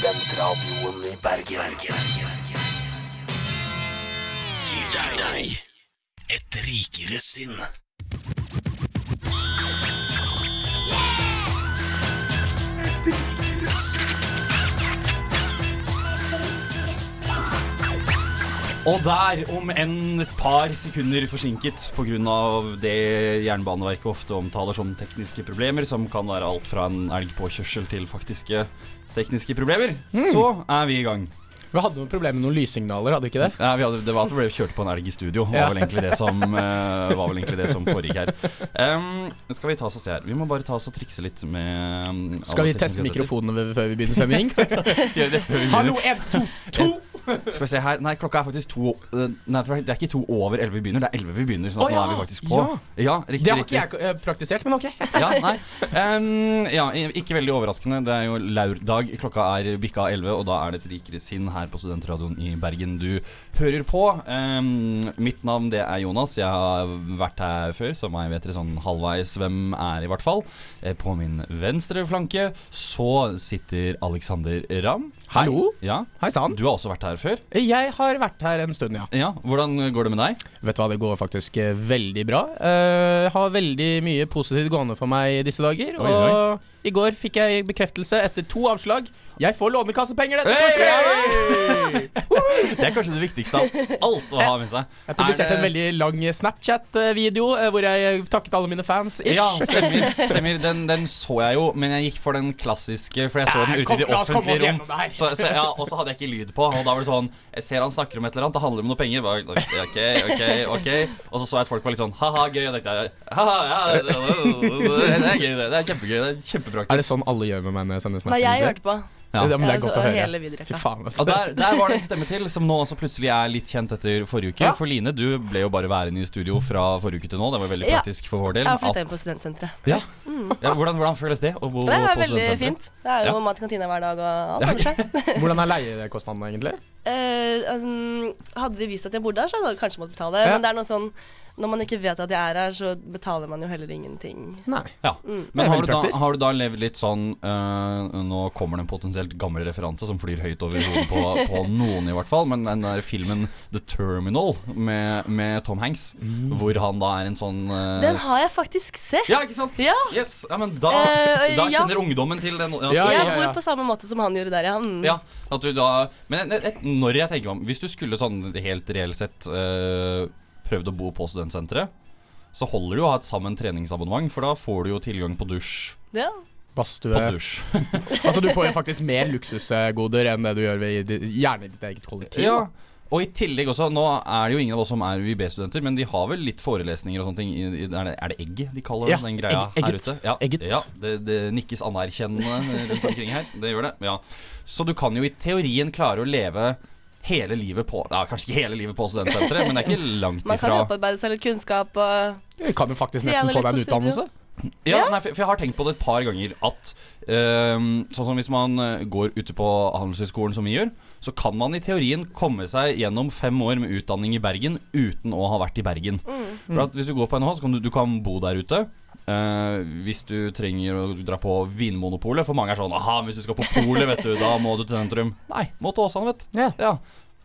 Studentradioen i Bergen. Gir deg et rikere sinn. Et rikere sinn. Og der, om enn et par sekunder forsinket pga. det Jernbaneverket ofte omtaler som tekniske problemer, som kan være alt fra en elgpåkjørsel til faktiske tekniske problemer, så er vi i gang. Vi hadde noen problemer med noen lyssignaler, hadde vi ikke det? Ja, vi hadde, det var at vi ble kjørt på en elg i studio. Var Ja. vel egentlig det som, eh, var vel egentlig det som foregikk her. Um, skal vi ta oss og se her. Vi må bare ta oss og trikse litt med um, Skal vi teste mikrofonene før vi begynner sending? Hallo, en, to, to! Skal vi se her Nei, klokka er faktisk to eh, Nei, det er ikke to over elleve vi begynner, det er elleve vi begynner. Så Å, nå ja. er vi faktisk på. Ja. Ja, riktig. Det har riktig. ikke jeg eh, praktisert, men ok. Ja, nei. Um, ja, ikke veldig overraskende. Det er jo laurdag. Klokka er bikka 11, og da er det et rikere sinn her på Studentradioen i Bergen du hører på. Um, mitt navn det er Jonas. Jeg har vært her før, så meg vet dere sånn halvveis hvem er, i hvert fall. Eh, På min venstre flanke så sitter Alexander Ramm. Hallo. Ja, Hei sann. Du har også vært her før. Jeg har vært her en stund, ja. Ja, Hvordan går det med deg? Vet du hva, det går faktisk eh, veldig bra. Uh, har veldig mye positivt gående for meg i disse dager. Oi, og i går fikk jeg bekreftelse etter to avslag. Jeg får lånekassepenger dette semesteret! Det er kanskje det viktigste av alt å ha med seg. Jeg publiserte Er en veldig lang Snapchat-video eh, hvor jeg takket alle mine fans. Ish. Ja, stemmer. stemmer. Den, den så jeg jo, men jeg gikk for den klassiske, for jeg så den ute i det oss offentlige rom. Så, så, ja, og så hadde jeg ikke lyd på, og da var det sånn Jeg ser han snakker om et eller annet, det handler om noe penger. Bare, ok, ok, ok Og så så jeg at folk var litt sånn ha-ha, gøy. Og tenkte jeg ha-ha, ja, det, det, det er gøy, det. Det er kjempegøy. Det er kjempepraktisk. Er det sånn alle gjør med meg når jeg sender snap? Nei, jeg hørte på. Ja. Ja, men det er godt å høre. hele. Fy faen, altså. Og der, der var det en stemme til, som nå også plutselig er litt kjent etter forrige uke. Ja. For Line, du ble jo bare værende i studio fra forrige uke til nå. Det var veldig Ja. praktisk for vår del. Jeg har flytta inn på studentsenteret. ja. Ja, hvordan, hvordan føles det å bo Det er på veldig fint. Det er jo Ja. mat i kantina hver dag, og alt Ja, ordner seg. Hvordan er leiekostnadene, egentlig? Eh, altså, hadde de visst at jeg bodde der, så hadde jeg kanskje måttet betale. Ja. Men det er noe sånn når man ikke vet at jeg er her, så betaler man jo heller ingenting. Nei. Ja. Mm. Men har du, da, har du da levd litt sånn uh, Nå kommer det en potensielt gammel referanse som flyr høyt over hodet på, på noen, i hvert fall. Men den der filmen The Terminal med, med Tom Hanks, Mm. hvor han da er en sånn uh, Den har jeg faktisk sett. Ja, ikke sant? Ja. Yes, ja, men da, uh, da ja. kjenner ungdommen til den. Ja, Jeg ja, bor på samme måte som han gjorde der, ja. Mm. Ja, at du da Men når jeg tenker meg om Hvis du skulle sånn helt reelt sett øh, prøvd å bo på studentsenteret, så holder det jo å ha et sammen treningsabonnement, for da får du jo tilgang på dusj. Ja. Badstue. Altså, du får jo faktisk mer luksusgoder enn det du gjør ved, gjerne i ditt eget kollektiv. Ja, og i tillegg også Nå er det jo ingen av oss som er UiB-studenter, men de har vel litt forelesninger og sånne ting. Er, det, er det egg de kaller Ja, den greia egg- her ute? Ja, Egget. ja det, det nikkes anerkjennende rundt omkring her. Det gjør det. ja Så du kan jo i teorien klare å leve hele livet på Ja, Kanskje ikke hele livet på studentsenteret, men det er ikke langt ifra. Man kan opparbeide seg litt kunnskap og Jeg kan jo faktisk nesten få deg en utdannelse. Ja, nei, for, jeg har tenkt på det et par ganger at øhm, Sånn som hvis man øh, går ute på Handelshøyskolen som vi gjør, så kan man i teorien komme seg gjennom fem år med utdanning i Bergen uten å ha vært i Bergen. For at Hvis du går på NHH, så kan du, du kan bo der ute. Eh, hvis du trenger å dra på Vinmonopolet, for mange er sånn Aha, hvis du skal på polet, vet du, da må du til sentrum. Nei, må til Åsane, vet du. Ja. Ja.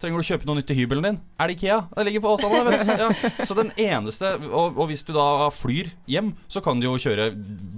Trenger du å kjøpe noe nytt til hybelen din? Er det Ikea? Det ligger på Åsane. vet du. Ja. Så den eneste og, og hvis du da flyr hjem, så kan du jo kjøre,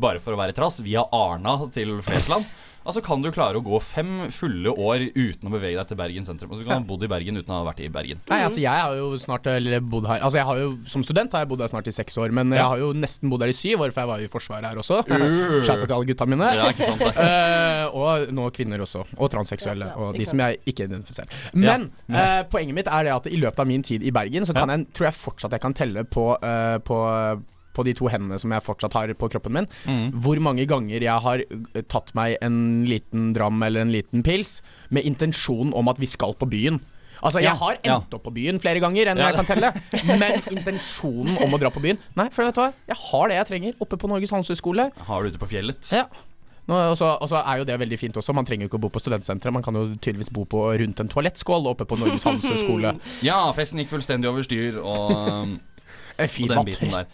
bare for å være trass, via Arna til Flesland. Altså kan du klare å gå fem fulle år uten å bevege deg til Bergen sentrum. Altså, du kan ha bodd i Bergen uten å ha vært i Bergen. Nei, altså jeg har jo snart eller, bodd her Altså jeg har jo Som student har jeg bodd her snart i seks år, men jeg har jo nesten bodd her i syv år, for jeg var jo i Forsvaret her også. Uh. Til alle gutta mine. Ja, ikke sant det? Eh, og nå kvinner også. Og transseksuelle. Ja, ja, og de som jeg ikke identifiserer. Men uh, poenget mitt er det at i løpet av min tid i Bergen, så kan jeg, tror jeg fortsatt jeg kan telle på, eh, på på de to hendene som jeg fortsatt har på kroppen min, Mm. hvor mange ganger jeg har eh, tatt meg en liten dram eller en liten pils med intensjon om at vi skal på byen. Altså, Jeg har endt opp på byen flere ganger enn Ja, jeg kan telle. Men intensjonen om å dra på byen Nei, for vet du hva? Jeg har det jeg trenger oppe på Norges handelshøyskole. Har du ute på fjellet? Ja. Og så er jo det veldig fint også. Man trenger jo ikke å bo på studentsenteret. Man kan jo tydeligvis bo på rundt en toalettskål oppe på Norges handelshøyskole. Ja, festen gikk fullstendig over styr, og Og den biten der.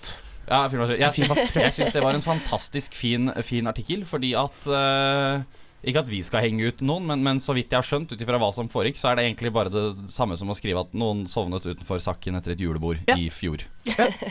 Ja, jeg, jeg syns det var en fantastisk fin, fin artikkel, fordi at uh, Ikke at vi skal henge ut noen, men, men så vidt jeg har skjønt, ut ifra hva som foregikk, så er det egentlig bare det samme som å skrive at noen sovnet utenfor Sakken etter et julebord Ja. i fjor.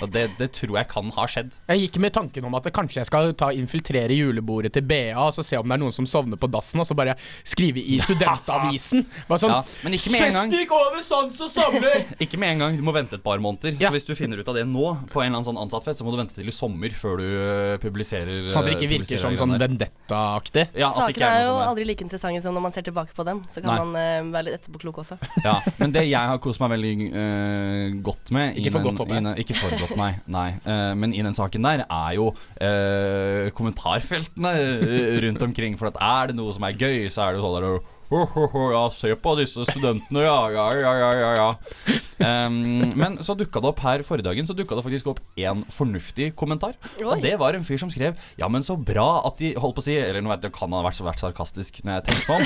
Og det, det tror jeg kan ha skjedd. Jeg gikk med tanken om at det kanskje jeg skal ta infiltrere julebordet til BA og så se om det er noen som sovner på dassen, og så bare skrive i studentavisen. Bare sånn Ja, men ikke med en gang. «Festen gikk over sans og sommer! Ikke med en gang, du må vente et par måneder. Ja. Så hvis du finner ut av det nå, på en eller annen sånn ansattfest, så må du vente til i sommer før du øh, publiserer Sånn at det ikke virker som sånn vendetta-aktig. ja, Saker er, er jo sånn aldri like interessante som når man ser tilbake på dem. Så kan Nei. man uh, være litt etterpåklok også. Ja, men det jeg har kost meg veldig uh, godt med Ikke for godt, håper jeg. Ikke forberedt godt, nei. Øh, men i den saken der er jo uh, kommentarfeltene øh, rundt omkring. For at er det noe som er gøy, så er det jo sånn «Ho, ho, ho, ja, se på disse studentene, ja, ja, ja, ja, ja, ja. Um, men så dukka det opp her forrige dagen Så dukka det faktisk opp en fornuftig kommentar. Oi. Og det var en fyr som skrev Ja, men så bra at de holdt på å si Eller nå vet jeg, kan han ha vært så vært sarkastisk når jeg tenker på ham.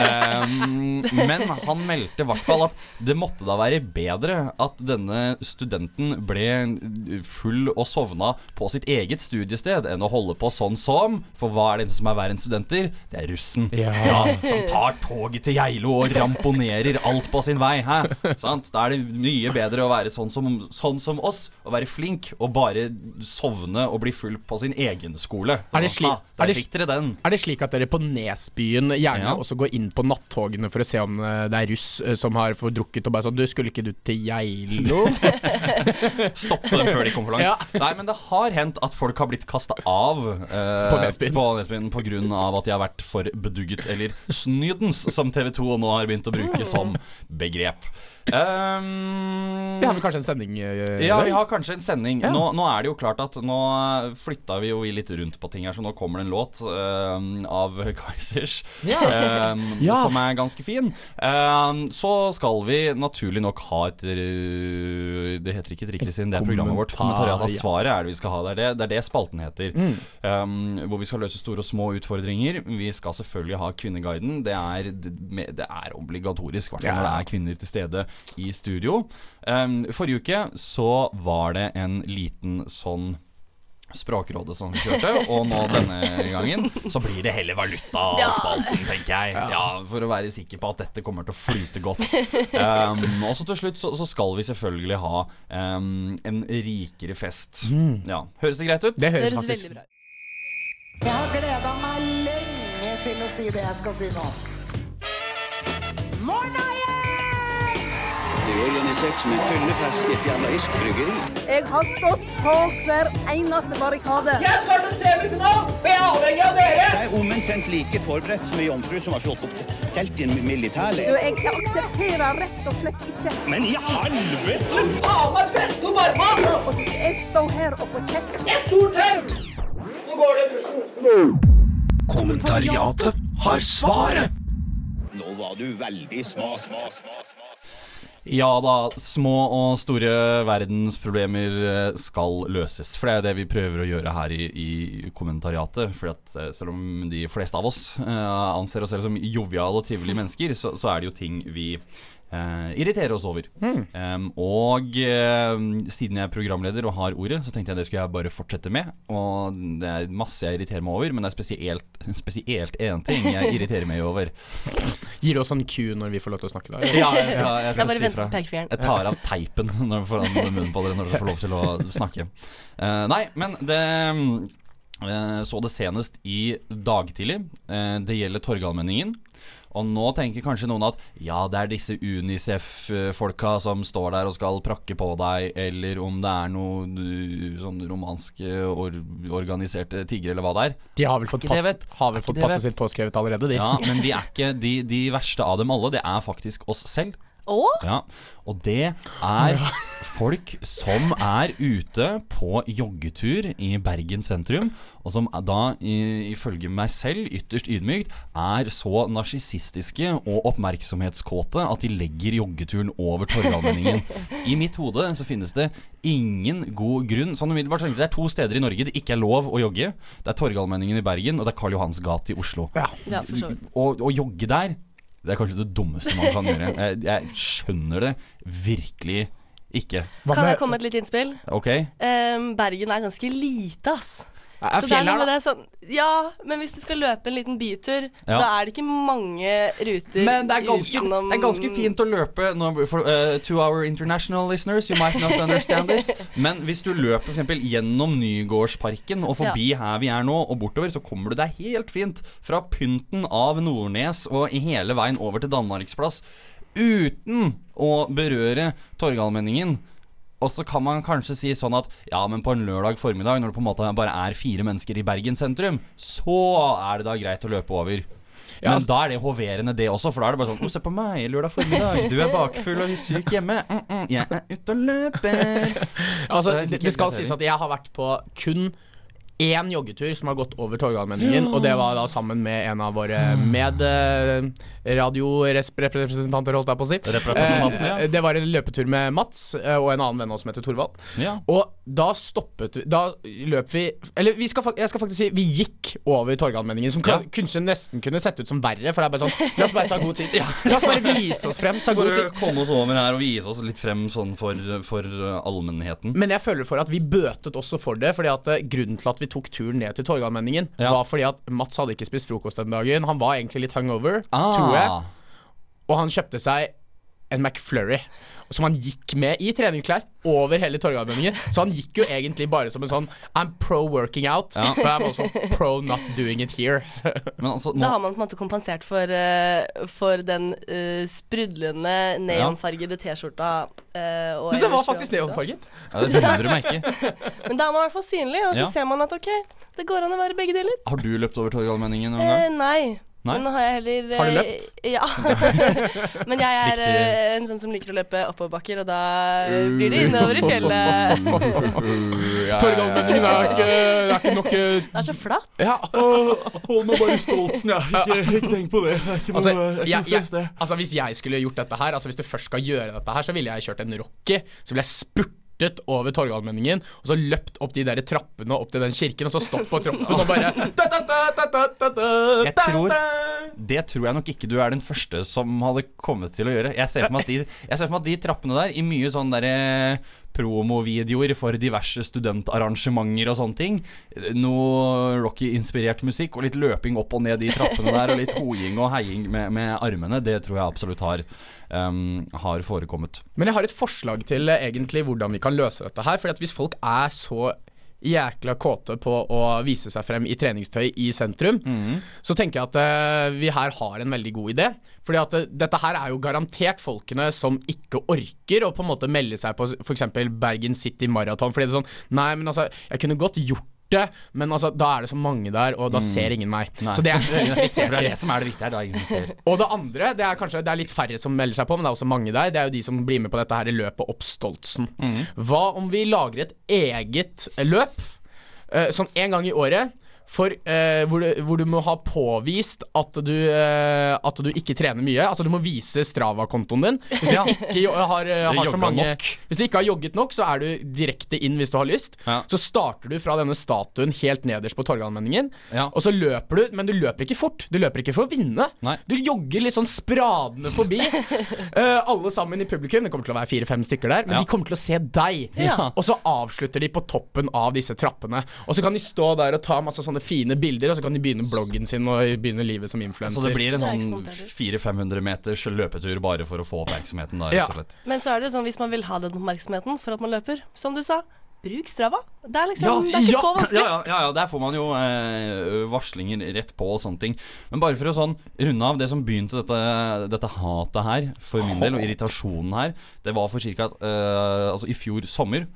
Um, men han meldte i hvert fall at det måtte da være bedre at denne studenten ble full og sovna på sitt eget studiested enn å holde på sånn som For hva er det som er verre enn studenter? Det er russen. Ja. som tar toget til Geilo og ramponerer alt på sin vei. Hæ? Sant? Da er det mye bedre å være sånn som, sånn som oss, å være flink og bare sovne og bli full på sin egen skole. Er det slik- Ha, er det- den. Er det slik at dere på Nesbyen gjerne Ja. også går inn på nattogene for å se om eh, det er russ eh, som har fordrukket og bare sånn Du, skulle ikke du til Geilo? Stoppe dem før de kom for langt. Ja. Nei, men det har hendt at folk har blitt kasta av eh, På Nesbyen. av at de har vært for bedugget, eller snydens, som TV 2 nå har begynt å bruke som begrep. Um, Vi har vel kanskje en sending Uh, Ja, vi har kanskje en sending. Ja. Nå, nå er det jo klart at nå flytta vi jo litt rundt på ting her, så nå kommer det en låt uh, av Kaizers yeah. um, Ja. som er ganske fin. Um, så skal vi naturlig nok ha et eh, Det heter ikke Trikkesinn, det er programmet vårt. Kommentariat av svaret er det vi skal ha. Det er det, det, er det spalten heter. Mm. Um, hvor vi skal løse store og små utfordringer. Vi skal selvfølgelig ha Kvinneguiden. Det er, det, det er obligatorisk, i hvert fall når det er kvinner til stede i studio. Um, forrige uke så var det en liten sånn Språkrådet som kjørte, og nå denne gangen så blir det heller valutaspalten, tenker jeg. Ja, For å være sikker på at dette kommer til å flyte godt. Um, og så til slutt så, så skal vi selvfølgelig ha um, en rikere fest. Ja, Høres det greit ut? Mm. Det Det høres høres faktisk veldig bra ut. Jeg har gleda meg lenge til å si det jeg skal si nå. Morna! Det er organisert som en fyllefest i et jævla irsk bryggeri. Jeg har stått på hver eneste barrikade. Jeg er omtrent like forberedt som ei jomfru som har slått opp telt i en Du, militærleir. jeg aksepterer rett og slett ikke Men i helvete! Og jeg står her og får kjeft. Kommentariatet har svaret. Nå var du veldig sma, sma, sma, sma. Ja da, små og store verdensproblemer eh, skal løses. For det er jo det vi prøver å gjøre her i, i kommentariatet. For eh, selv om de fleste av oss eh, anser oss selv som joviale og trivelige mennesker, så, så er det jo ting vi eh, irriterer oss over. Um, og eh, siden jeg er programleder og har ordet, så tenkte jeg det skulle jeg bare fortsette med. Og det er masse jeg irriterer meg over, men det er spesielt, spesielt én ting jeg irriterer meg over. Gir du oss en Q når vi får lov til å snakke da? Ja, jeg skal, jeg Jeg skal bare si fra. Jeg tar av teipen når foran munnen på dere når dere får lov til å snakke. Uh, nei, men det eh, så det senest i dag tidlig. Eh, det gjelder Torgallmenningen. Og nå tenker kanskje noen at ja, det er disse Unicef-folka som står der og skal prakke på deg, eller om det er noe uh, sånn romanske or organiserte tiggere, eller hva det er. De har vel fått, pass, vet. har vel fått passet vet. sitt påskrevet allerede, de. Ja, Men de er ikke de, de verste av dem alle. Det er faktisk oss selv. Å? Ja, og det er folk som er ute på joggetur i Bergen sentrum, og som da, ifølge meg selv, ytterst ydmykt, er så narsissistiske og oppmerksomhetskåte at de legger joggeturen over Torgallmenningen. I mitt hode så finnes det ingen god grunn Sånn umiddelbart tenkte Det er to steder i Norge det ikke er lov å jogge. Det er Torgallmenningen i Bergen, og det er Karl Johans gate i Oslo. Ja. Ja, for så vidt. Å, å jogge der, det er kanskje det dummeste man kan gjøre. Jeg, jeg skjønner det virkelig ikke. Kan jeg komme med et lite innspill? Ok? Um, Bergen er ganske lite, ass. Er Så det er noe med det sånn Ja, men hvis du skal løpe en liten bytur, Ja. da er det ikke mange ruter Men det er ganske, utenom det er ganske fint å løpe no, for, uh, To our international listeners, you might not understand this. Men hvis du løper for eksempel gjennom Nygårdsparken og forbi her vi er nå, og bortover, så kommer du deg helt fint fra pynten av Nordnes og hele veien over til Danmarksplass uten å berøre Torgallmenningen. Og så kan man kanskje si sånn at ja, men på en lørdag formiddag, når det på en måte bare er fire mennesker i Bergen sentrum, så er det da greit å løpe over. Ja, Men altså- da er det hoverende, det også. For da er det bare sånn Å, se på meg, lørdag formiddag. Du er bakfull og syk hjemme. Mm -mm, jeg er ute og løper. Altså, det liksom det, det skal sies at jeg har vært på kun én joggetur som har gått over Torgallmenningen, og det var da sammen med en av våre medradiorepresentanter, holdt jeg på å si. Ja. Eh, det var en løpetur med Mats eh, og en annen venn av oss som heter Torvald. Ja. Og da stoppet vi Da løp vi Eller vi skal, jeg skal faktisk si vi gikk over Torgallmenningen, som kan, Ja. kunne nesten kunne sett ut som verre, for det er bare sånn La oss bare ta god tid. La oss bare vise oss frem, ta god tid. komme oss over her og vise oss litt frem sånn for, for uh, allmennheten. Men jeg føler for at vi bøtet også for det. Fordi at eh, Grunnen til at vi tok turen ned til Torgallmenningen, var fordi at Mats hadde ikke spist frokost den dagen. Han var egentlig litt hungover, Ah. Tror jeg. Og han kjøpte seg en McFlurry. Som han gikk med i treningsklær over hele Torgallmenningen. Så han gikk jo egentlig bare som en sånn I'm pro working out, Ja. but I'm also pro not doing it here. Men altså, Da har man på en måte kompensert for, uh, for den uh, sprudlende neonfargede T-skjorta. Uh, og Men det var faktisk neonfarget. ja, det forundrer meg ikke. Men da er man i hvert fall synlig, og så Ja. ser man at ok, det går an å være begge deler. Har du løpt over Torgallmenningen noen Eh, nei. Nei? Men nå har jeg heller Har du eh, løpt? Ja. Men jeg er Viktig. eh, en sånn som liker å løpe oppoverbakker, og da blir det innover i fjellet. Torgallmenningen er ikke, det er ikke nok eh, Det er så flatt. Ja. Hold meg bare stoltsen, ja. Ikke, tenk på det. Ikke Altså, jeg, jeg, altså Hvis jeg skulle gjort dette her Altså Hvis du først skal gjøre dette her, så ville jeg kjørt en Rocky. Så ville jeg spurtet over Torgallmenningen, og så løpt opp de der trappene opp til den kirken, og så stått på trappen og bare Jeg tror- Det tror jeg nok ikke du er den første som hadde kommet til å gjøre. Jeg ser for meg at de, jeg ser for meg at de trappene der, i mye sånn derre promovideoer for diverse studentarrangementer og sånne ting, noe Rocky-inspirert musikk og litt løping opp og ned de trappene der, og litt hoiing og heiing med, med armene, det tror jeg absolutt har, um, har forekommet. Men jeg har et forslag til eh, egentlig hvordan vi kan løse dette her. Fordi at hvis folk er så jækla kåte på å vise seg frem i treningstøy i sentrum, så tenker jeg at uh, vi her har en veldig god idé. Fordi at det, dette her er jo garantert folkene som ikke orker å på en måte melde seg på f.eks. Bergen City Marathon. Fordi det er sånn Nei, men altså, jeg kunne godt gjort det, men altså, da er det så mange der, og da ser ingen meg. Nei. Så det er det er det som er det viktige her, da. Ingen ser. Og det andre, det er kanskje det er litt færre som melder seg på, men det er også mange der. Det er jo de som blir med på dette her i løpet opp Stoltsen. Hva om vi lager et eget løp, uh, sånn en gang i året, for, eh, hvor, du, hvor du må ha påvist at du, eh, at du ikke trener mye. Altså du må vise Strava-kontoen din. Hvis du ikke har, eh, har så mange. Hvis du ikke har jogget nok, så er du direkte inn hvis du har lyst. Ja. Så starter du fra denne statuen helt nederst på Torgallmenningen, Ja. og så løper du, men du løper ikke fort. Du løper ikke for å vinne. Nei. Du jogger litt sånn spradende forbi. Eh, alle sammen i publikum, det kommer til å være fire-fem stykker der, men Ja. de kommer til å se deg. Ja. Og så avslutter de på toppen av disse trappene. Og så kan de stå der og ta masse sånne fine bilder, og så kan de begynne bloggen sin og begynne livet som influenser. Så det blir en sånn 400-500 meters løpetur bare for å få oppmerksomheten, da, rett og slett. Men så er det jo sånn hvis man vil ha den oppmerksomheten for at man løper, som du sa, bruk Strava. Det er liksom Ja, det er ikke ja, så vanskelig. Ja, ja, ja, ja, der får man jo eh, varslinger rett på og sånne ting. Men bare for å sånn runde av det som begynte dette, dette hatet her, for min del, og irritasjonen her, det var for ca. Eh, altså i fjor sommer.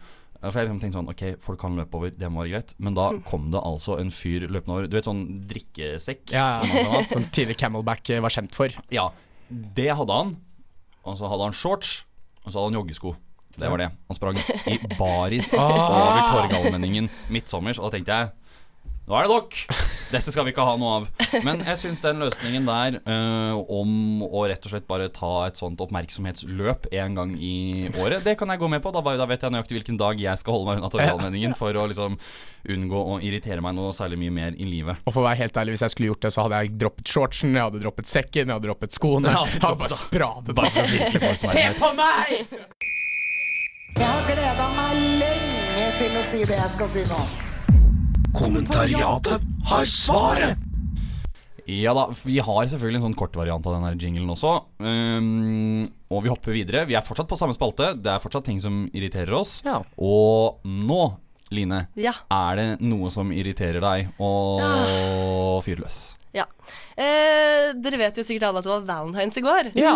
For jeg liksom tenkte sånn Ok, folk kan løpe over, det må være greit. Men da kom det altså en fyr løpende over. Du vet sånn drikkesekk? Ja, som? Som tidligere Camelback eh, var kjent for. Ja, det hadde han. Og så hadde han shorts, og så hadde han joggesko. Det var det. Han sprang i baris over Torgallmenningen midtsommers, og da tenkte jeg nå er det nok! Dette skal vi ikke ha noe av. Men jeg syns den løsningen der øh, om å rett og slett bare ta et sånt oppmerksomhetsløp en gang i året, det kan jeg gå med på. Da, da vet jeg nøyaktig hvilken dag jeg skal holde meg unna Torgallmenningen for å liksom unngå å irritere meg noe særlig mye mer i livet. Og for å være helt ærlig, hvis jeg skulle gjort det, så hadde jeg droppet shortsen, jeg hadde droppet sekken, jeg hadde droppet skoene. Ja, Jeg hadde bare spradet Bare virkelig Se på meg! Jeg har gleda meg lenge til å si det jeg skal si nå. Kommentariatet har svaret. Ja da, vi har selvfølgelig en sånn kortvariant av denne jinglen også. Um, og vi hopper videre. Vi er fortsatt på samme spalte. Det er fortsatt ting som irriterer oss. Ja. Og nå, Line, Ja. er det noe som irriterer deg, og fyr løs. Ja. Eh, dere vet jo sikkert alle at det var valentines i går. Ja.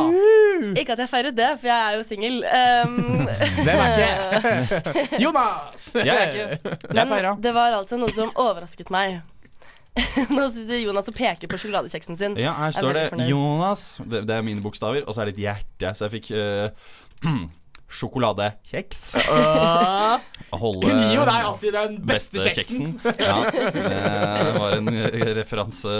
Ikke at jeg feiret det, for jeg er jo singel. Um, Hvem er ikke Jonas! Jeg er ikke Jeg men feira. det var altså noe som overrasket meg. Nå sitter Jonas og peker på sjokoladekjeksen sin. Ja, her Jeg er står det fornøyd. Jonas. Det, det er mine bokstaver. Og så er det et hjerte. Så jeg fikk uh, sjokoladekjeks. Holde Hun gir jo deg alltid den beste, beste kjeksen. kjeksen. Ja, det var en eh, referanse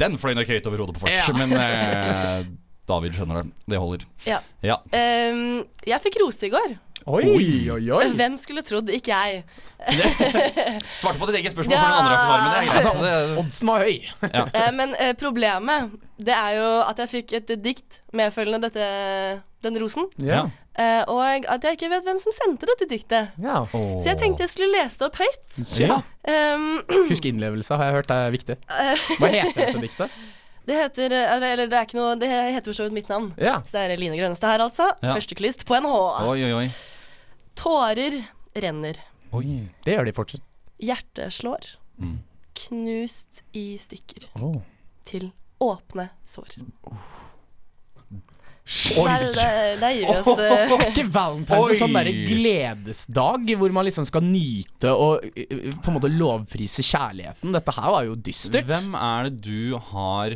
Den fløy nok høyt over hodet på folk. Ja. Men eh, David skjønner det. Det holder. Ja. Ja. Um, jeg fikk rose i går. Oi, oi, oi. Hvem skulle trodd, ikke jeg. Svarte på ditt eget spørsmål Ja. før noen andre har fått svare, men det er greit. Altså, oddsen var høy. Eh, men uh, problemet, det er jo at jeg fikk et dikt medfølgende dette, den rosen. Ja. Uh, og at jeg ikke vet hvem som sendte dette diktet. Ja. Så jeg tenkte jeg skulle lese det opp høyt. Ja. Um, Husk innlevelse, har jeg hørt er viktig. Hva heter dette diktet? det heter eh, Eller det er ikke noe Det heter jo så vidt mitt navn. Ja. Så det er Line Grønnestad her, altså. Ja. Førsteklyst på NH. Oi, oi, oi. Tårer renner. oi. Det gjør de fortsatt. Hjertet slår. Mm. Knust i stykker. Oh. Til åpne sår. Oi. Der, der, der gir vi oss eh, ikke valentines Oi. sånn derre gledesdag hvor man liksom skal nyte og uh, på en måte lovprise kjærligheten? Dette her var jo dystert. Hvem er det du har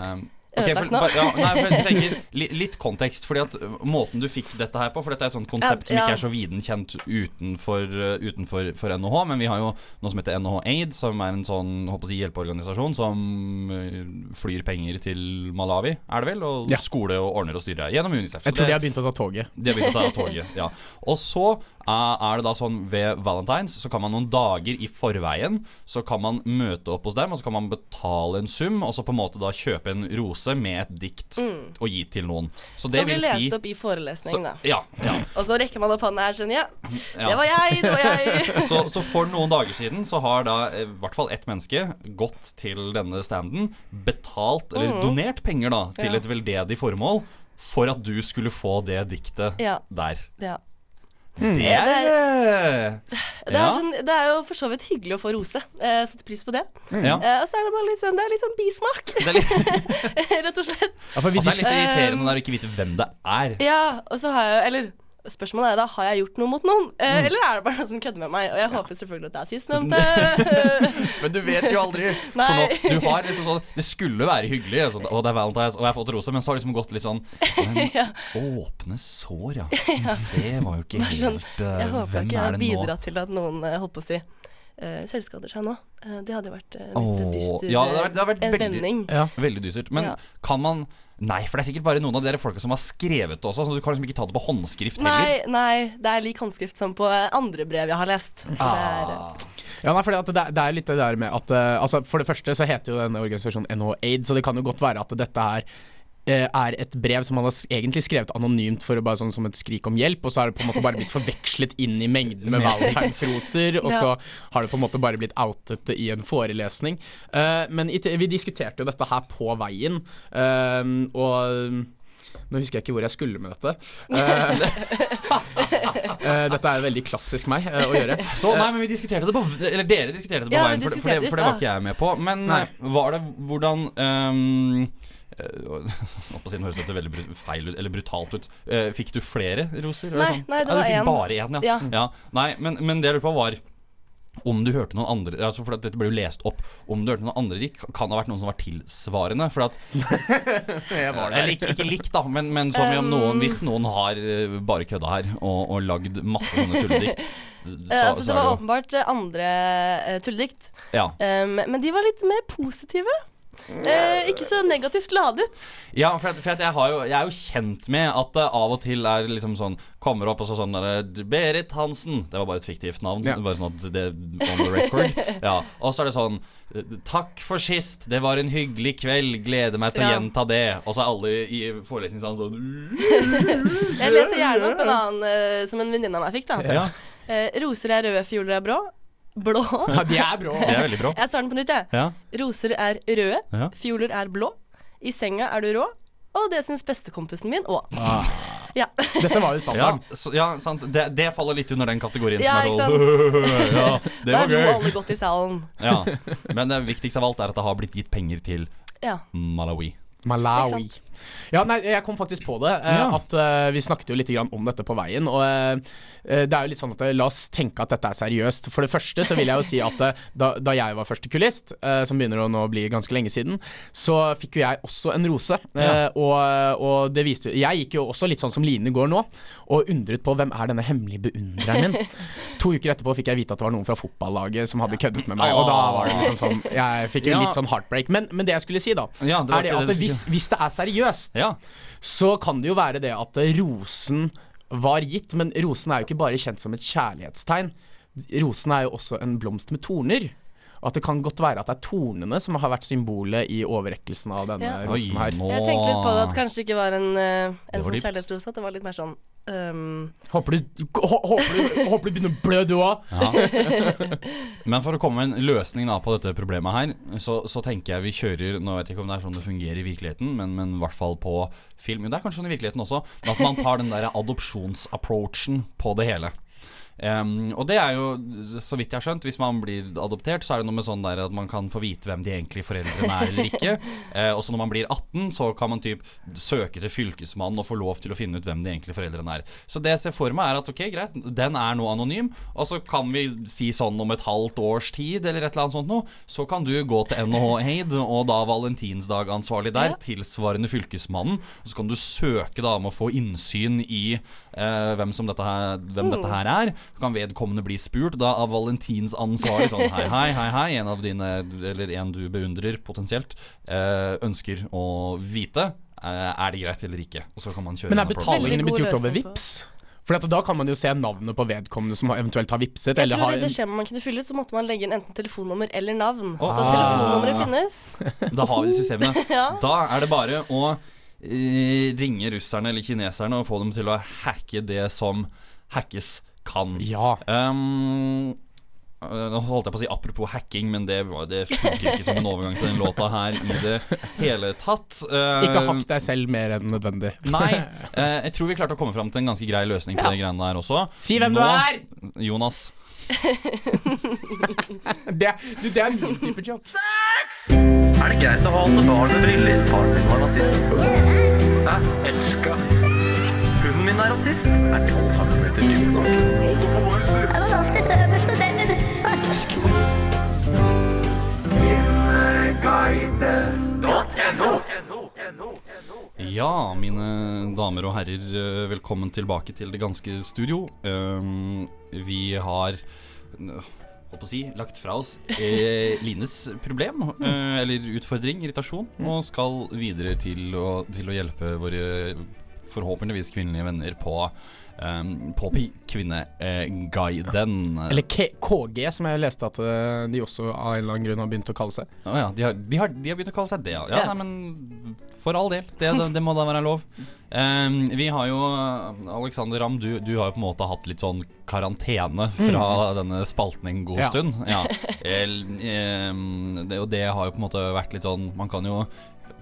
um, ok, Ødelagt for, nå? ja, nei, for jeg tenker Litt kontekst. Fordi at uh, Måten du fikk dette her på For dette er et sånt konsept som Ja, ikke er så viden kjent utenfor, uh, utenfor for NHH. Men vi har jo noe som heter NHH Aid, som er en sånn håper å si, hjelpeorganisasjon som uh, flyr penger til Malawi, er det vel? Og Ja. skole og ordner og styrer gjennom Unicef. Jeg tror tror de har begynt å ta toget. de har begynt å ta toget, ja. Og så er det da sånn ved Valentines Så kan man noen dager i forveien Så kan man møte opp hos dem Og så kan man betale en sum Og så på en måte da kjøpe en rose med et dikt Og gi til noen Så det Som blir vil si lest opp i forelesning, så, da. ja, ja, Og så rekker man opp hånda her sånn, ja. ja. Det var jeg, det var jeg. så, så for noen dager siden Så har da eh, i hvert fall ett menneske Gått til denne standen Betalt, eller donert penger da Til Mm. Et veldedig formål For at du skulle få det diktet Ja. der ja. Det Ja, det er, Det, er sånn, det er jo for så vidt hyggelig å få rose. Eh, setter pris på det. ja. Eh, og så er det bare litt sånn, det er litt sånn bismak, Det er litt, rett og slett. Ja, for vi altså, det er litt irriterende når du ikke vet hvem det er. Ja, og så har jeg Eller spørsmålet er da har jeg gjort noe mot noen. Eh, Mm. Eller er det bare noen som kødder med meg? Og jeg håper selvfølgelig at det er sistnevnte. Men du vet jo aldri. Nei. Nå, du har liksom sånn Det skulle være hyggelig, og det er Valentine's, og jeg har fått rose, men så har det liksom gått litt sånn Men åpne sår, ja. Det var jo ikke sånn, helt uh, jeg håper ikke jeg har bidratt til at noen uh, holdt på å si uh, selvskader seg nå. Uh, det hadde jo vært uh, litt oh, dyster ja, det har vært- det har vært en veldig- vending. Ja. Veldig dystert. Men Ja. kan man Nei, for det er sikkert bare noen av dere der folka som har skrevet det også, så du kan liksom ikke ta det på håndskrift heller. Nei, nei, det er lik håndskrift som på eh, andre brev jeg har lest. Så det er, Ah. eh, Ja, nei, fordi det, det er litt det der med at uh, altså For det første så heter jo denne organisasjonen NHAID, så det kan jo godt være at dette her er et brev som han har egentlig skrevet anonymt for å bare sånn som et skrik om hjelp, og så har det på en måte bare blitt forvekslet inn i mengden med valentinsroser, og så har det på en måte bare blitt outet i en forelesning. Eh, men vi diskuterte jo dette her på veien, eh, og nå husker jeg ikke hvor jeg skulle med dette. Eh, eh, dette er veldig klassisk meg eh, å gjøre. Så nei, men vi diskuterte det på Eller dere diskuterte det på Ja, veien, for, det- for, det, for det var ikke jeg med på. Men Nei. eh, var det hvordan um, Holdt på å si, høres dette veldig feil ut, eller brutalt ut. Eh, fikk du flere roser? Nei, sånn? nei, det var én. bare én, ja. Ja. Nei, men, men det jeg lurte på, var om du hørte noen andre altså For Dette ble jo lest opp. Om du hørte noen andre dikt kan det ha vært noen som var tilsvarende. For at Eller ikke, ikke likt, da, men, men som um, om noen, hvis noen har eh, bare kødda her og, og lagd masse sånne tulledikt så- eh, altså, så det var jo- åpenbart eh, andre uh, tulledikt, Ja. um, men de var litt mer positive. Eh, ikke så negativt ladet. Ja, for, at, for at jeg, har jo, jeg er jo kjent med at det av og til er liksom sånn Kommer opp og så sånn der, Berit Hansen. Det var bare et fiktivt navn. Ja. Bare sånn at det On the record. Ja, Og så er det sånn Takk for sist. Det var en hyggelig kveld. Gleder meg til å Ja. gjenta det. Og så er alle i forelesningssalen sånn Jeg leser gjerne opp en annen eh, som en venninne av meg fikk. da Ja. Eh, Roser er røde, fioler er brå. Blå. Ja, de er brå. De er veldig bra. Jeg starter den på nytt, jeg. Ja. Roser er røde, Ja. fioler er blå. I senga er du rå, og det syns bestekompisen min òg. Ah, Ja. dette var jo Ja, standard. så, ja, sant. Det, det faller litt under den kategorien Ja, som ikke er sånn Ja, det Da var lo alle godt i salen. Ja. Men det viktigste av alt er at det har blitt gitt penger til Ja. Malawi. Malawi. Ja, nei, jeg kom faktisk på det. eh, Ja. At eh, Vi snakket jo litt grann om dette på veien. Og eh, eh, det er jo litt sånn at eh, La oss tenke at dette er seriøst. For det første så vil jeg jo si at eh, da, da jeg var førstekulist, kulist, som begynner å nå bli ganske lenge siden, så fikk jo jeg også en rose. eh, Ja. og, og det viste Jeg gikk jo også litt sånn som Line går nå, og undret på hvem er denne hemmelige beundreren min. to uker etterpå fikk jeg vite at det var noen fra fotballaget som hadde køddet med meg, og da var det liksom sånn Jeg fikk jo Ja. litt sånn heartbreak. Men, men det jeg skulle si, da, Ja, det er det at du hvis, hvis det er seriøst, Ja. så kan det jo være det at rosen var gitt. Men rosen er jo ikke bare kjent som et kjærlighetstegn. Rosen er jo også en blomst med torner. Og at det kan godt være at det er tornene som har vært symbolet i overrekkelsen av denne Ja. rosen her. Jeg tenkte litt på det at kanskje ikke var en, eh, en var sånn kjærlighetsrose. At det var litt mer sånn ehm, Håper du, hå- håper du, håper du begynner å blø, du òg. Ja. Men for å komme med en løsning da på dette problemet her, så, så tenker jeg vi kjører Nå vet jeg ikke om det er sånn det fungerer i virkeligheten, men, men i hvert fall på film. Jo, det er kanskje sånn i virkeligheten også. men At man tar den der adopsjonsapproachen på det hele. Em, og det er jo, så vidt jeg har skjønt, hvis man blir adoptert, så er det noe med sånn der at man kan få vite hvem de egentlige foreldrene er eller ikke. Uh, og så når man blir 18, så kan man typ søke til fylkesmannen og få lov til å finne ut hvem de egentlige foreldrene er. Så det jeg ser for meg, er at ok, greit, den er nå anonym, og så kan vi si sånn om et halvt års tid eller et eller annet sånt noe, så kan du gå til NHH Aid, og da valentinsdagansvarlig der, Ja. tilsvarende fylkesmannen, og så kan du søke da om å få innsyn i uh, hvem, som dette her, hvem dette her er. Så kan vedkommende bli spurt da av valentinsansvarlig sånn hei, hei, hei, hei, en av dine, eller en du beundrer potensielt, eh, ønsker å vite. eh, er det greit eller ikke? Og så kan man kjøre Men er betalingen betalingene blitt gjort over. Vips? For at da kan man jo se navnet på vedkommende som eventuelt har vipset. Jeg eller tror har i det skjemaet man kunne fylle ut, så måtte man legge inn enten telefonnummer eller navn. Så Ah. telefonnummeret finnes. Da har vi det systemet. Ja. Da er det bare å eh, ringe russerne eller kineserne og få dem til å hacke det som hackes kan. ja. Um, nå holdt jeg på å si apropos hacking, men det, var- det funker ikke som en overgang til den låta her i det hele tatt. Uh, Ikke hakk deg selv mer enn nødvendig. Nei. Uh, jeg tror vi klarte å komme fram til en ganske grei løsning på Ja. de greiene der også. Si hvem du er! Jonas. Det, du, det er min type jobb. Er det greit å ha alle barn med briller? Faren min var nazist. Hæ? Elska. Min er rasist. Er 12 cm dyp nok? Ja, mine damer og herrer, eh, velkommen tilbake til det ganske studio. Um, vi har holdt på å si, lagt fra oss eh, Lines problem, eh, eller utfordring, irritasjon, og skal videre til å, til å hjelpe våre forhåpentligvis kvinnelige venner på, um, på Kvinneguiden. Kvinneguiden. Eller K KG, som jeg leste at eh, de også av en eller annen grunn har begynt å kalle seg. Å ja, de har, de, har, de har begynt å kalle seg det, ja. ja Ja. nei, men for all del. Det, det, det må da være lov. Um, vi har jo Alexander Ramm, du, du har jo på en måte hatt litt sånn karantene fra denne spalten en god Ja. stund. Ja. El, um, det, og det har jo på en måte vært litt sånn Man kan jo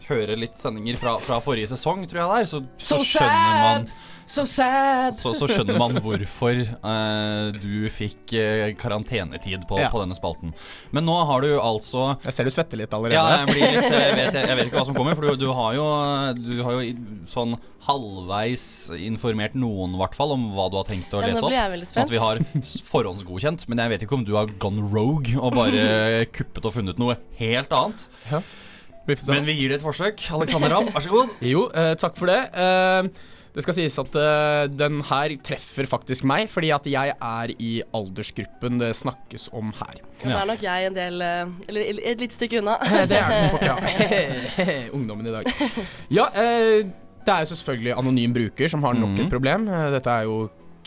høre litt sendinger fra, fra forrige sesong, tror jeg det er, så, så skjønner man So sad! så, så skjønner man hvorfor eh, du fikk eh, karantenetid på, Ja. på denne spalten. Men nå har du altså Jeg ser du svetter litt allerede. ja, jeg, blir litt, jeg, vet, jeg vet ikke hva som kommer, for du, du har jo Du har jo sånn halvveis informert noen, i hvert fall, om hva du har tenkt å Ja, lese opp. Sånn at vi har forhåndsgodkjent. Men jeg vet ikke om du har gone rogue og bare kuppet og funnet noe helt annet. Se. Men vi gir det et forsøk. Alexander Ramm, vær så god. Jo, eh, takk for det. Eh, det skal sies at eh, den her treffer faktisk meg, fordi at jeg er i aldersgruppen det snakkes om her. Da er nok jeg en del eh, Eller et lite stykke unna. Det er den nok, ja. Ungdommen i dag. Ja, eh, det er jo selvfølgelig anonym bruker som har nok Mhm. et problem. Eh, Dette er jo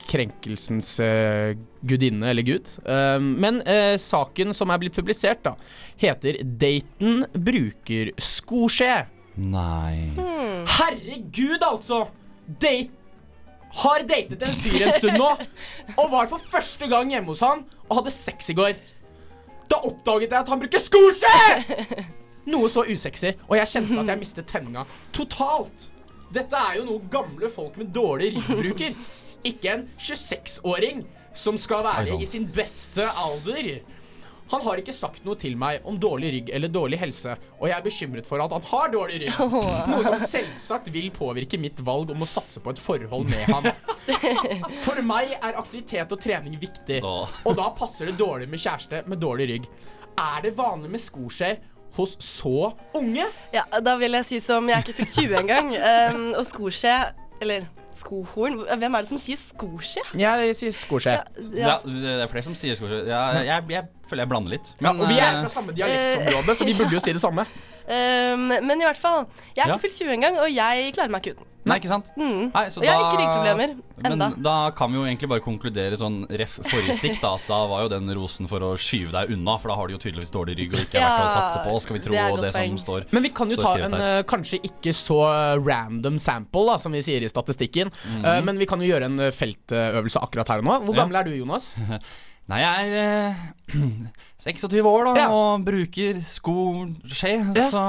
krenkelsens uh, gudinne eller gud. Eh, men uh, saken som er blitt publisert, da, heter 'Daten bruker skoskje'. Nei Herregud, altså! Date har datet en fyr en stund nå, og var for første gang hjemme hos han og hadde sex i går. Da oppdaget jeg at han bruker skoskje! Noe så usexy, og jeg kjente at jeg mistet tenninga totalt. Dette er jo noe gamle folk med dårlig rygg bruker. Ikke en 26-åring som skal være i sin beste alder. Han har ikke sagt noe til meg om dårlig rygg eller dårlig helse, og jeg er bekymret for at han har dårlig rygg. Noe som selvsagt vil påvirke mitt valg om å satse på et forhold med ham. For meg er aktivitet og trening viktig, og da passer det dårlig med kjæreste med dårlig rygg. Er det vanlig med skoskje hos så unge? Ja, da vil jeg si som Jeg er ikke fylt 20 engang. Um, og skoskje Eller skohorn Hvem er det som sier skoskje? Jeg sier skoskje. Ja, det er flere som sier skoskje. Ja, jeg, jeg føler jeg blander litt. Ja, og vi er eh, fra samme dialektområde, så vi burde jo si det samme. Um, men i hvert fall, jeg er Ja. ikke fylt 20 engang, og jeg klarer meg ikke uten. Nei, ikke sant? Mm. Nei, så Og jeg har ikke ryggproblemer enda. Men da kan vi jo egentlig bare konkludere sånn ref forrige stikk, da, at da var jo den rosen for å skyve deg unna, for da har du jo tydeligvis dårlig rygg og ikke ja, vært å satse på, skal vi tro, det og det som står. Men vi kan jo ta en her. eh, kanskje ikke så eh, random sample, da, som vi sier i statistikken. Eh, men vi kan jo gjøre en eh, feltøvelse akkurat her og nå. Hvor Ja. gammel er du, Jonas? Nei, jeg er eh, 26 år da, Ja. og bruker skoskje, Ja. så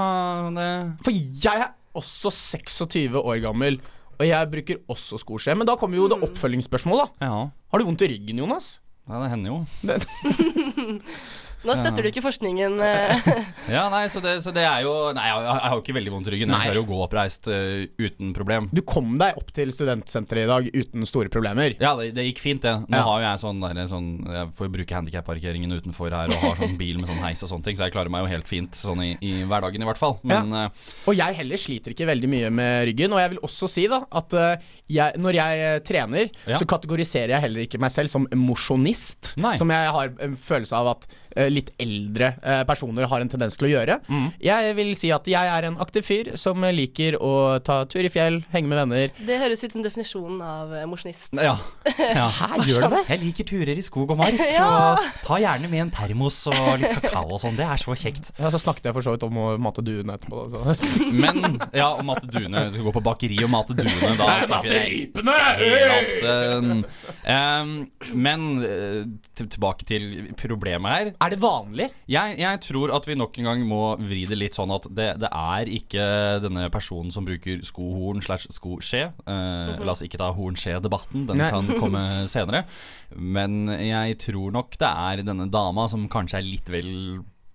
det For jeg er også 26 år gammel, og jeg bruker også skoskje. Men da kommer jo det oppfølgingsspørsmålet, da. Ja, Har du vondt i ryggen, Jonas? nei, det hender jo. Nå støtter du ikke forskningen. eh. Ja, nei, så det, så det er jo Nei, jeg, jeg har jo ikke veldig vondt i ryggen. Jeg klarer jo å gå oppreist uh, uten problem. Du kom deg opp til studentsenteret i dag uten store problemer. Ja, det, det gikk fint, det. Nå Ja. har jo jeg sånn, der, sånn Jeg får jo bruke handikapparkeringen utenfor her og har sånn bil med sånn heis og sånne ting, så jeg klarer meg jo helt fint sånn i, i hverdagen i hvert fall. Men ja. Og jeg heller sliter ikke veldig mye med ryggen. Og jeg vil også si da at eh, jeg, når jeg eh, trener, Ja. så kategoriserer jeg heller ikke meg selv som mosjonist. Som jeg har en følelse av at eh, litt eldre eh, personer har en tendens til å gjøre. Mm. Jeg vil si at jeg er en aktiv fyr som liker å ta tur i fjell, henge med venner. Det høres ut som definisjonen av eh, mosjonist. ja. ja. Her gjør det det? Jeg liker turer i skog og mark, Ja. og ta gjerne med en termos og litt kakao og sånn. Det er så kjekt. Ja, så snakket jeg for så vidt om å mate duene etterpå. da, Så. Men ja, og mate duene. Du skal gå på bakeri og mate duene. Da snakker vi helaften. Um, men eh, tilbake til problemet her. Er det vanlig? Jeg, jeg tror at vi nok en gang må vri det litt sånn at det, det er ikke denne personen som bruker skohorn slash skoskje. Eh, La oss ikke ta horn-skje-debatten, den Nei. kan komme senere. Men jeg tror nok det er denne dama som kanskje er litt vel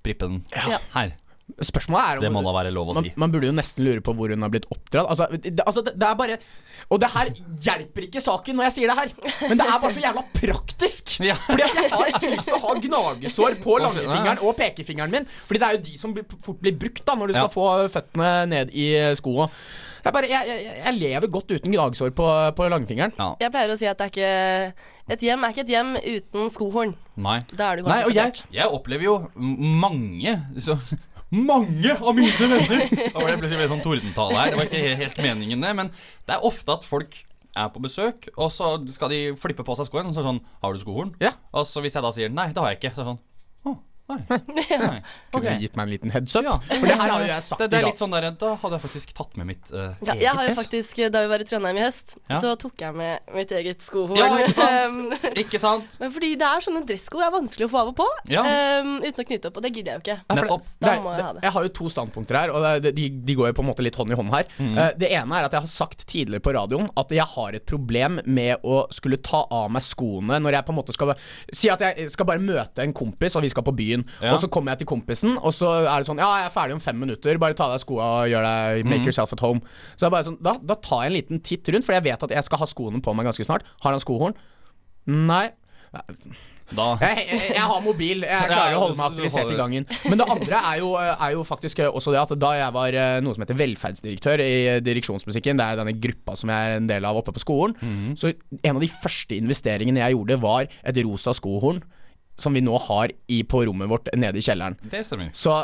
prippen Ja. her. Spørsmålet er om Det må da være lov å man, si. man burde jo nesten lure på hvor hun har blitt oppdratt. Altså det, altså, det, det er bare Og det her hjelper ikke saken når jeg sier det her, men det er bare så jævla praktisk. Ja. Fordi at jeg har ikke lyst til å ha gnagesår på langfingeren og pekefingeren min. Fordi det er jo de som blir- fort blir brukt da når du skal Ja. få føttene ned i skoa. Jeg, bare, jeg, jeg, jeg lever godt uten gnagsår på, på langfingeren. Ja. Jeg pleier å si at det er ikke Et hjem er ikke et hjem uten skohorn. Nei. Da er det Nei, og jeg, jeg opplever jo mange så, Mange av mine venner det plutselig veldig sånn tordentale her. Det var ikke helt meningen, det. Men det er ofte at folk er på besøk, og så skal de flippe på seg skoen. Og så er det sånn Har du skohorn? Ja. Og så hvis jeg da sier nei, det har jeg ikke, så er det sånn Nei. nei. Kunne okay. gitt meg en liten heads up? Ja. For det her har jo jeg sagt Det, det er litt sånn der Da hadde jeg faktisk tatt med mitt uh, Ja, jeg har jo faktisk, Da vi var i Trondheim i høst, Ja. så tok jeg med mitt eget skohorn. Ja, ikke sant? Um, Ikke sant? Men fordi det er sånne dressko det er vanskelig å få av og på Ja. um, uten å knytte opp, og det gidder jeg jo ikke. Ja, Nettopp. Da må jeg ha det. Jeg har jo to standpunkter her, og de, de går jo på en måte litt hånd i hånd her. Mm. Uh, det ene er at jeg har sagt tidligere på radioen at jeg har et problem med å skulle ta av meg skoene når jeg på en måte skal Si at jeg skal bare møte en kompis, og vi skal på byen. Ja. Og så kommer jeg til kompisen, og så er det sånn Ja, jeg er ferdig om fem minutter, bare ta av deg skoa og gjør deg Make Make yourself at home. Så jeg bare sånn, da, da tar jeg en liten titt rundt, for jeg vet at jeg skal ha skoene på meg ganske snart. Har han skohorn? Nei. Da Jeg, jeg, jeg har mobil. Jeg klarer å holde meg aktivisert i gangen. Men det andre er jo, er jo faktisk også det at da jeg var eh, noe som heter velferdsdirektør i direksjonsmusikken, det er denne gruppa som jeg er en del av oppe på skolen, så en av de første investeringene jeg gjorde, var et rosa skohorn som vi nå har i, på rommet vårt nede i kjelleren. Det stemmer. Så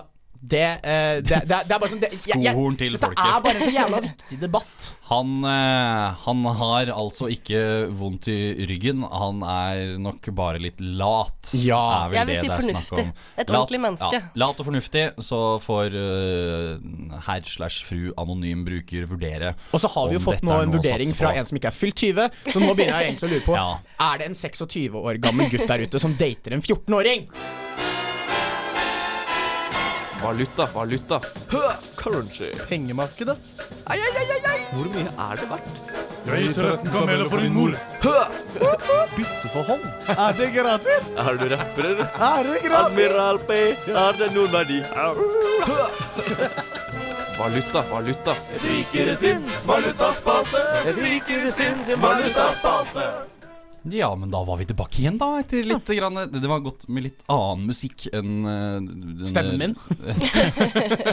det, uh, det, det, det er bare sånn det, jeg- jeg- Skohorn til Dette folket. er bare en så jævla viktig debatt. Han, uh, han har altså ikke vondt i ryggen. Han er nok bare litt lat. Ja. er vel Jeg vil det si det fornuftig. Et Lat- ordentlig menneske. Ja, lat og fornuftig, så får uh, herr slash fru anonym bruker vurdere. Og så har vi jo fått nå en vurdering fra en som ikke er fylt 20, så nå begynner jeg egentlig å lure på Ja. Er det en 26 år gammel gutt der ute som dater en 14-åring? Valuta, valuta. Currency. Pengemarkedet. Ai, ai, ai, ai, ai. Hvor mye er det verdt? Jeg gir 13 kameler for din mor. Bytte for hånd. Er det gratis? Er du rapper, eller? Er det gratis? Admiral P, har det noen verdi? Valuta, valuta. Et rikere sinns valutaspalte. Et rikere sinns valutaspalte. Ja, men da var vi tilbake igjen, da. Etter litt grann, Det var godt med litt annen musikk enn eh, den- Stemmen min.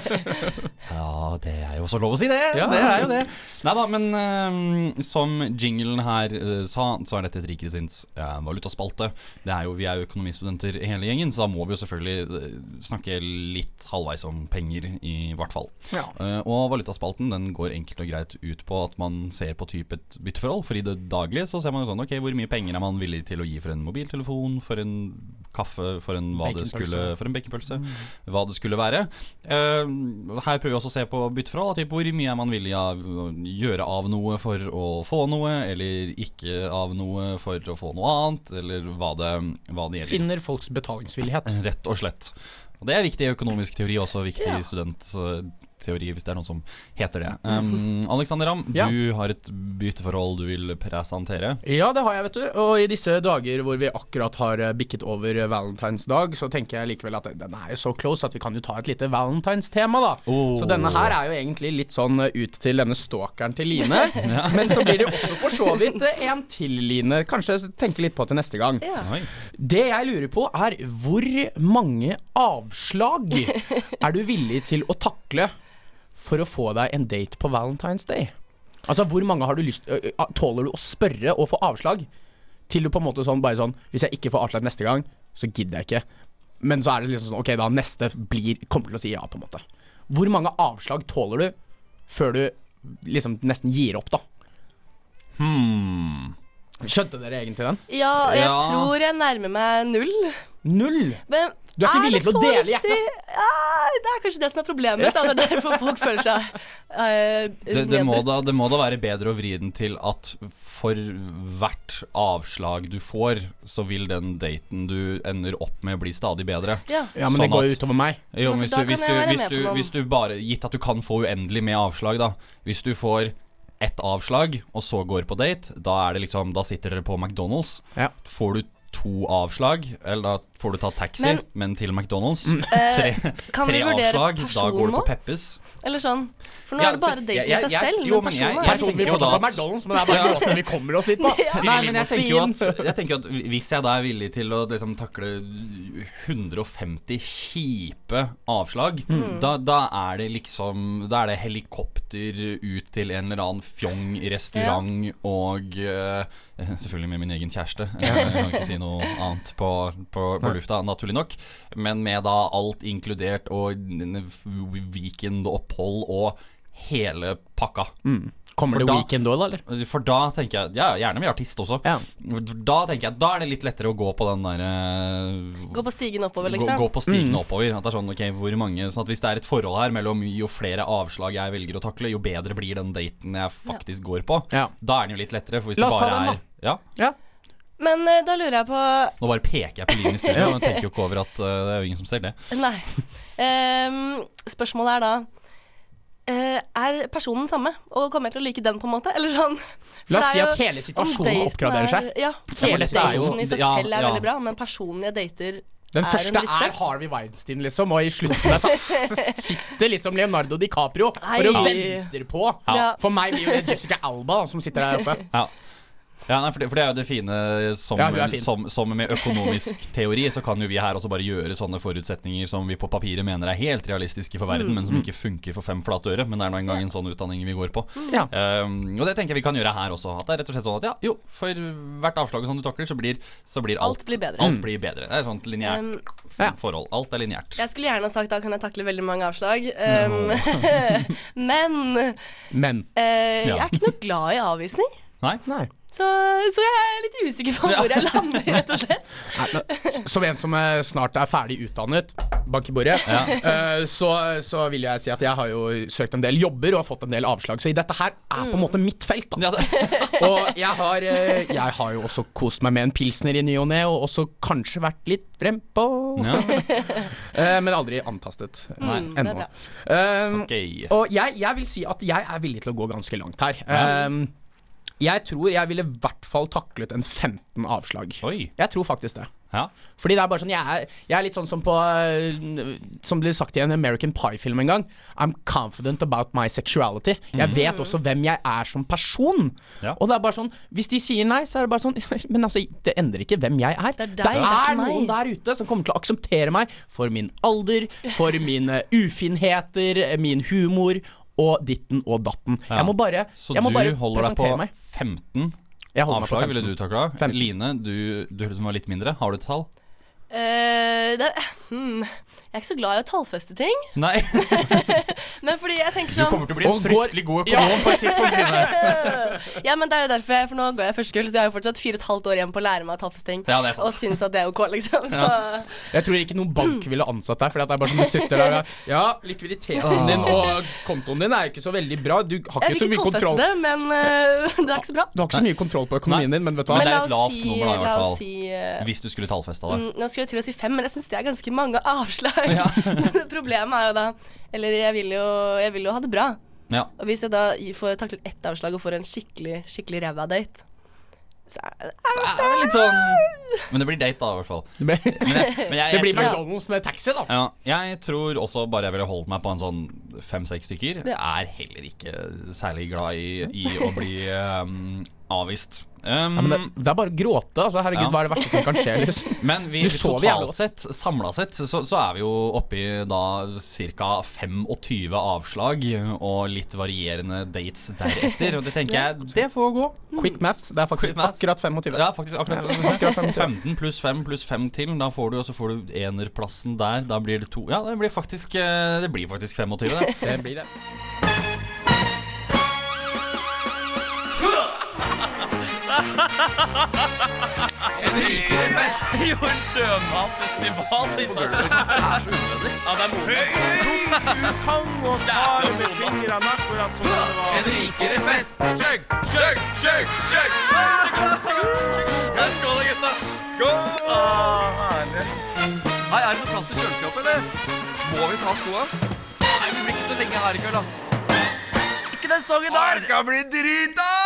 ja, det er jo også lov å si det. Ja. Det er jo det. Nei da, men eh, som jinglen her uh, sa, så er dette et rikere sinns eh, valutaspalte. Det er jo, vi er jo økonomistudenter hele gjengen, så da må vi jo selvfølgelig eh, snakke litt halvveis om penger, i hvert fall. Ja. Eh, og valutaspalten den går enkelt og greit ut på at man ser på type et bytteforhold. For i det daglige så ser man jo sånn Ok, hvor mye penger er man villig til å gi for en mobiltelefon, for en kaffe, for en hva det skulle For en baconpølse. Hva det skulle være. Uh, her prøver vi også å se på bytteforhold. Typ hvor mye er man villig av å gjøre av noe for å få noe, eller ikke av noe for å få noe annet, eller hva det, hva det gjelder. Finner folks betalingsvillighet. Rett og slett. Og det er viktig i økonomisk teori, også viktig Ja. i studentteori, hvis det er noen som heter det. Um, Alexander Ramm, Ja. du har et bytteforhold du vil presentere. Ja, det har jeg, vet du. Og i disse dager hvor vi akkurat har eh, bikket over Valentine's dag, så tenker jeg likevel at den er jo så close at vi kan jo ta et lite valentines-tema, da. Oh. Så denne her er jo egentlig litt sånn eh, ut til denne stalkeren til Line. Men så blir det jo også for så vidt eh, en til, Line. Kanskje tenke litt på til neste gang. Ja. Det jeg lurer på, er hvor mange avslag er du villig til å takle for å få deg en date på Valentine's Day? Altså, hvor mange har du lyst Tåler du å spørre og få avslag? Til du på en måte sånn bare sånn Hvis jeg ikke får avslag neste gang, så gidder jeg ikke. Men så er det liksom sånn Ok, da neste blir kommer til å si ja, på en måte. Hvor mange avslag tåler du før du liksom nesten gir opp, da? Hmm. Skjønte dere egentlig den? Ja, jeg Ja. tror jeg nærmer meg null. Null! Men Du er ikke villig det til å dele viktig? hjertet? Ja, det er kanskje det som er problemet. Da. Det er derfor folk føler seg uh, Det, det, må da, det må da være bedre å vri den til at for hvert avslag du får, så vil den daten du ender opp med, bli stadig bedre. Ja. Ja, men det Sånn går jo utover meg. Jo, men hvis du, hvis du, hvis du, hvis du bare Gitt at du kan få uendelig med avslag, da. Hvis du får ett avslag, og så går på date, da er det liksom Da sitter dere på McDonald's. Ja. Får du to avslag, eller da får du ta taxi, men, Men- til McDonald's. Eh, Tre, kan tre vi vurdere avslag, da går du på Peppes. Eller sånn. For nå Ja, er det bare daten i seg jeg- selv, jo, men men jeg- jeg, jeg Personen jo fortsatt da på McDonald's, men det er bare måten vi kommer oss dit på. Ja. Nei, men jeg tenker, jo at, jeg tenker jo at hvis jeg da er villig til å liksom takle 150 kjipe avslag, Mm. da, da er det liksom Da er det helikopter ut til en eller annen fjong restaurant og uh, Selvfølgelig med min egen kjæreste. Jeg kan ikke si noe annet på, på, på lufta, naturlig nok. Men med da alt inkludert og weekendopphold og hele pakka. Kommer For det da- weekend òg, da, eller? For da tenker jeg Ja, gjerne med artist også. Ja. Da tenker jeg Da er det litt lettere å gå på den derre Gå på stigen oppover, liksom. gå på stigen oppover. At det er sånn, ok, hvor mange Sånn at Hvis det er et forhold her mellom jo flere avslag jeg velger å takle, jo bedre blir den daten jeg faktisk går på. Ja. Da er den jo litt lettere. For hvis La det oss ta den, den, er Ja, Ja. Men uh, da lurer jeg på Nå bare peker jeg på linjen i studio, men tenker jo ikke over at uh, det er jo ingen som ser det. Nei. Um, spørsmålet er da uh, Er personen samme, og kommer jeg til å like den, på en måte? Eller sånn for La oss det si at jo- hele situasjonen oppgraderer seg. Ja, hele daten i seg ja, selv er ja. veldig bra, men personen jeg dater Den første er, er. Harvey Weinstein, liksom, og i slutten der sitter liksom Leonardo DiCaprio Nei. og venter på. Ja. For meg blir jo det Jessica Alba da, som sitter der oppe. Ja. Ja, nei, for, det, for det er jo det fine som, Ja, fin. som, som med økonomisk teori, så kan jo vi her også bare gjøre sånne forutsetninger som vi på papiret mener er helt realistiske for verden, men som ikke funker for fem flate øre. Men det er nå engang en sånn utdanning vi går på. Ja. Um, og det tenker jeg vi kan gjøre her også. At det er rett og slett sånn at ja, jo, for hvert avslag som du takler, så blir, så blir alt, Alt blir bedre. Alt blir bedre. Det er et sånt lineært Um, forhold. Alt er lineært. Jeg skulle gjerne sagt da kan jeg takle veldig mange avslag, um, men Men Uh, jeg er ikke noe glad i avvisning. Nei? nei. Så, så jeg er litt usikker på hvor jeg lander, rett og slett. Nei, som en som eh, snart er ferdig utdannet, bank i bordet, ja. så, så vil jeg si at jeg har jo søkt en del jobber og har fått en del avslag. Så i dette her er på en måte mitt felt. Da. Og jeg har, eh, jeg har jo også kost meg med en pilsner i ny og ne, og også kanskje vært litt frempå. ja. Eh, men aldri antastet. Nei. Mm, det er Ennå. bra. Um, okay. Og jeg, jeg vil si at jeg er villig til å gå ganske langt her. Um, jeg tror jeg ville i hvert fall taklet en 15 avslag. Oi. Jeg tror faktisk det. Ja. Fordi det er bare sånn Jeg er, jeg er litt sånn som på øh, Som blir sagt i en American Pie-film en gang. I'm confident about my sexuality. Jeg vet også hvem jeg er som person. Ja. Og det er bare sånn Hvis de sier nei, så er det bare sånn Men altså, det endrer ikke hvem jeg er. Det er deg, det er noen der ute som kommer til å akseptere meg for min alder, for mine ufinheter, min humor. Og ditten og datten. Ja. Jeg må bare, Så jeg må du bare holder deg på presentere meg. 15 Jeg holder meg på avslag, ville du takla? Line, du, du som var litt mindre. Har du et tall? Eh, det, hmm, jeg er ikke så glad i å tallfeste ting. Nei. Men fordi jeg tenker sånn Du kommer til å bli en fryktelig god økonom på et tidspunkt. Ja, men det er jo derfor jeg, For nå går jeg første kull, så jeg har jo fortsatt fire og et halvt år igjen på å lære meg tallfesting. Ja, det er sant. Og synes at det er ok, liksom. Så Jeg tror ikke noen bank ville ansatt deg, for det er bare sånn du sitter der og Ja, likviditeten din og kontoen din er jo ikke så veldig bra. Du har ikke så mye kontroll. Jeg vil ikke tallfeste det, men uh, det er ikke så bra. Du har ikke så mye kontroll på økonomien din, men vet du hva? Men det er et lavt nummer da, i hvert fall. si uh, Hvis du skulle tallfesta det. mm, skulle til å si fem, men jeg syns det er ganske mange avslag. Problemet er jo da Eller jeg vil jo, jeg vil jo ha det bra. Ja. Og hvis jeg da får taklet ett avslag og får en skikkelig skikkelig ræva date, så er det Det er litt sånn Men det blir date, da, i hvert fall. Men jeg, men jeg, det blir jeg McDonald's med taxi, da. ja, jeg tror også bare jeg ville holdt meg på en sånn fem-seks stykker. Jeg Ja. er heller ikke særlig glad i, i å bli um, avvist. Um, Ja, det, det er bare å gråte. Altså, herregud, Ja. hva er det verste som kan skje? Liksom? Men vi, vi totalt sett, samla sett, så, så er vi jo oppe i da ca. 25 avslag og litt varierende dates deretter. Og det tenker jeg, det får gå. Quick maths. Det er faktisk maths. akkurat 25. Ja, faktisk akkurat 25. 15 pluss 5 pluss 5 til. Da får du, og så får du enerplassen der. Da blir det to Ja, det blir faktisk, eh, det blir faktisk 25, det. Det blir det. Jo, en sjømatfestival i unødvendig. Ja, det er modig. Tang og tar med fingrene akkurat som det var. En rikere fest. Chug, chug, chug, chug. Skål da, gutta. Skål. Ah, herlig. Hei, er det noe plass til kjøleskapet, eller? Må vi ta skoa? Nei, vi blir ikke så lenge her i kveld, da. Ikke den sangen der. Det skal bli drita!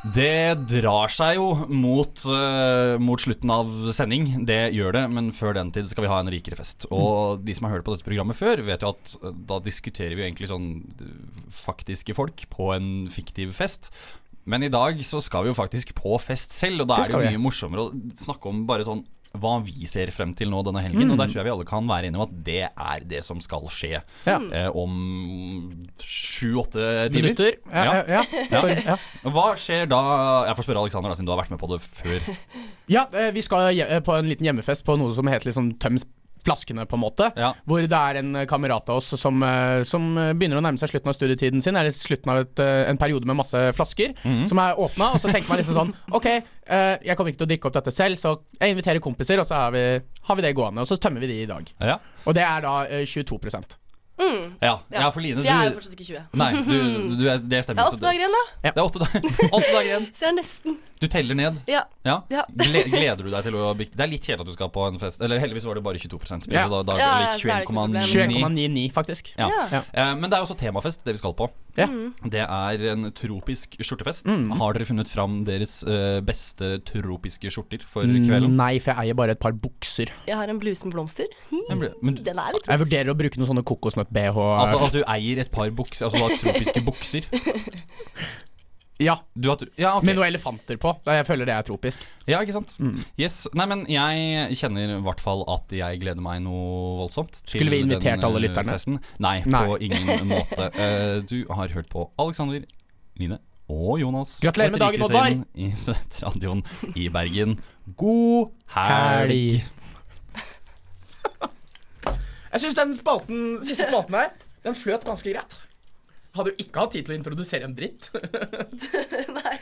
Det drar seg jo mot, uh, mot slutten av sending. Det gjør det, men før den tid skal vi ha en rikere fest. Og de som har hørt på dette programmet før, vet jo at eh, da diskuterer vi jo egentlig sånn eh, faktiske folk på en fiktiv fest. Men i dag så skal vi jo faktisk på fest selv, og da er det jo mye morsommere å snakke om bare sånn hva vi ser frem til nå denne helgen. Og der tror jeg vi alle kan være enige om at det er det som skal skje Ja. eh, om sju-åtte timer. Minutter. Ja, ja. Hva skjer da Jeg får spørre Alexander, da, siden du har vært med på det før. ja, eh, vi skal eh, på en liten hjemmefest på noe som heter liksom Tøms flaskene, på en måte. Ja. Hvor det er en kamerat av oss som, eh, som begynner å nærme seg slutten av studietiden sin. Eller slutten av et, eh, en periode med masse flasker mm. som er åpna. Og så tenker man liksom sånn OK, eh, jeg kommer ikke til å drikke opp dette selv, så jeg inviterer kompiser, og så har vi, har vi det gående. Og så tømmer vi de i dag. Ja, Og det er da eh, 22 mm, ja, ja for Line, For jeg er jo du fortsatt ikke 20. Nei, du, du er, det Det er åtte dager igjen, da. Det er åtte, åtte dager igjen. Så jeg er nesten. Du teller ned. Ja. Ja. Ja. Gle, gleder du deg til å Det er litt kjedelig at du skal på en fest. Eller heldigvis var det bare 22 spill, Ja. så da, da Ja, er ja, det så er det ikke noe problem. 21,9. 21,99, faktisk. Ja. Ja. Eh, Men det er også temafest, det vi skal på. Ja. Det er en tropisk skjortefest. Mm. Har dere funnet fram deres uh, beste tropiske skjorter for kvelden? Nei, for jeg eier bare et par bukser. Jeg har en bluse med blomster. Den ble- Men, Den er litt Jeg vurderer å bruke noen sånne kokosnøtt-BH. altså at du eier et par bukser, altså du har tropiske bukser? ja, Du har, ja, okay. med noen elefanter på. Jeg føler det er tropisk. Ja, ikke sant? Mm. Yes. Nei, men jeg kjenner i hvert fall at jeg gleder meg noe voldsomt. til Skulle vi invitert den, alle lytterne? Festen. Nei, Nei. på ingen måte. Uh, du har hørt på Alexander, Line og Jonas. Gratulerer med dagen, Oddvar! I Studentradioen i Bergen. God helg! Jeg syns den spalten, siste spalten her, den fløt ganske greit. Hadde jo ikke hatt tid til å introdusere en dritt. Nei.